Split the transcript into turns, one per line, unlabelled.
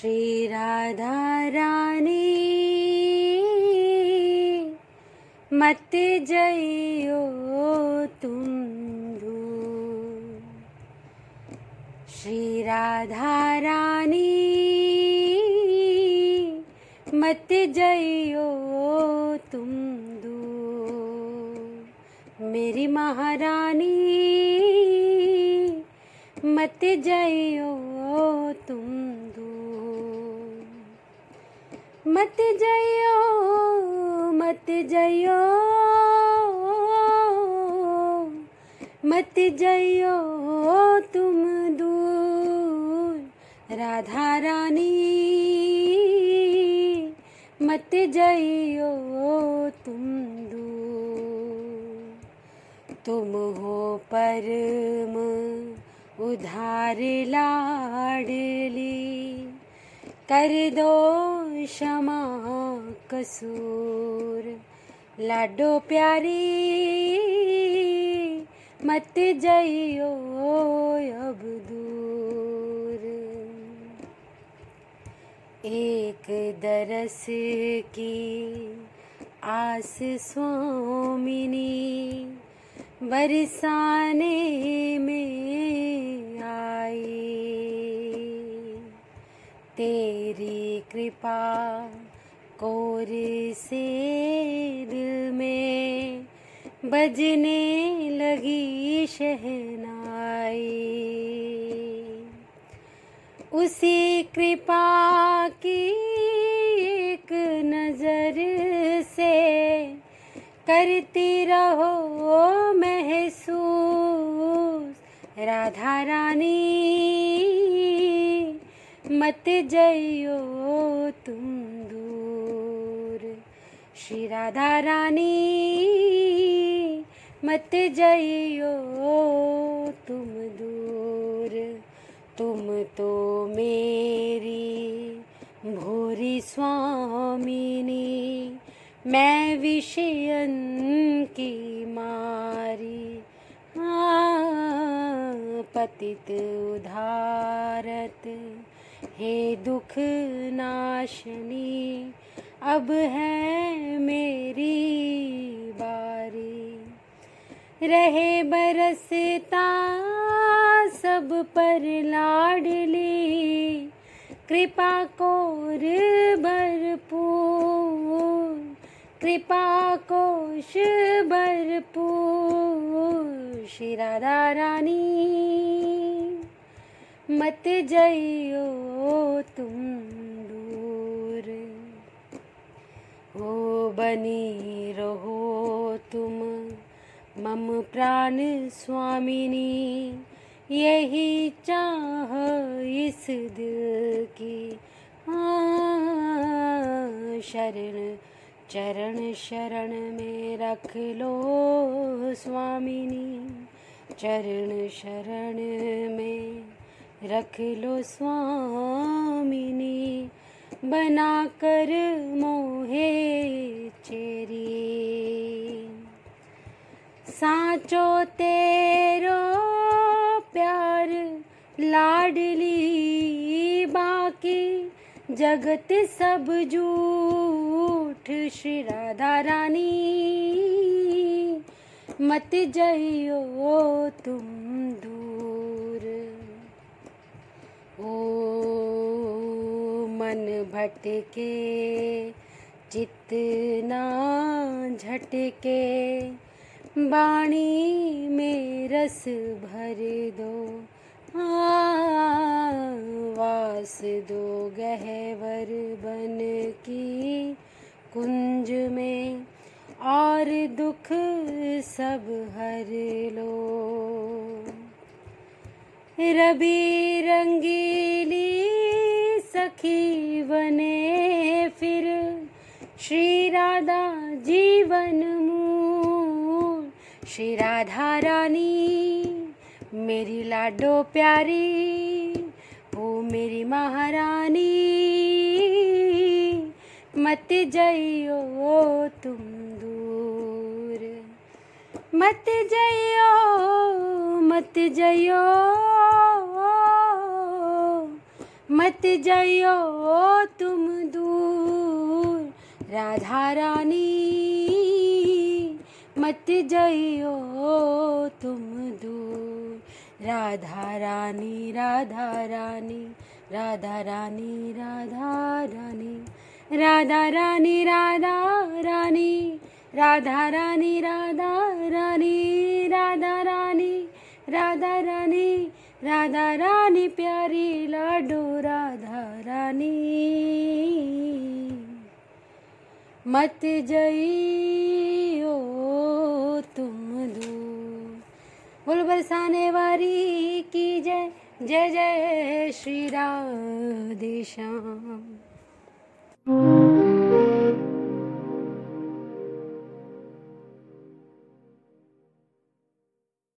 श्री राधा रानी। मत जइयो तुम श्री राधा रानी, मत जइयो तुम दूर मेरी महारानी, मत जइयो तुम दूर मत जइयो मत जइयो। मत जइयो तुम दूर, राधा रानी। मत जइयो तुम दूर, तुम हो परम उधार लाडली। कर दो क्षमा कसूर लाडो प्यारी, मत जइयो अब दूर। एक दरस की आस स्वामिनी बरसाने में आई। तेरी कृपा कोर से दिल में बजने लगी शहनाई। उसी कृपा की एक नज़र से करती रहो महसूस। राधा रानी मत जइयो तुम दूर। श्री राधा रानी मत जइयो तुम दूर। तुम तो मेरी भोरी स्वामिनी मैं विषयन की मारी। हाँ, पतित उधारत। हे दुख नाशनी, अब है मेरी बारी। रहे बरसता सब पर लाडली, कृपा कोर भरपूर, कृपा कोश भरपूर। श्री राधा रानी। मत जइयो तुम दूर। हो बनी रहो तुम मम प्राण स्वामिनी यही चाह इस दिल की। हाँ, शरण चरण शरण में रख लो स्वामिनी चरण शरण में रख लो स्वामिनी बना कर मोहे चेरी। साचो तेरो प्यार लाडली बाकी, जगत सब झूठ, श्री राधा रानी। मत जइयो तुम ओ मन भटके, चित्त ना झटके, बाणी में रस भर दो वास दो गहवर बन की कुंज में, और दुख सब हर लो। रबी रंगीली सखी बने फिर। श्री राधा जीवन मूल। श्री राधा रानी, मेरी लाडो प्यारी, ओ मेरी महारानी। मत जइयो तुम दूर। मत जइयो मत जइयो। मत जाइयो तुम दूर राधा रानी मत जाइयो तुम दूर राधा रानी राधा रानी राधा रानी राधा रानी राधा रानी राधा रानी राधा रानी राधा रानी राधा रानी राधा रानी राधा रानी प्यारी, लाडो राधा रानी। मत जइयो तुम दूर। बोल बरसाने वारी की जय जय जय श्री राधे श्याम।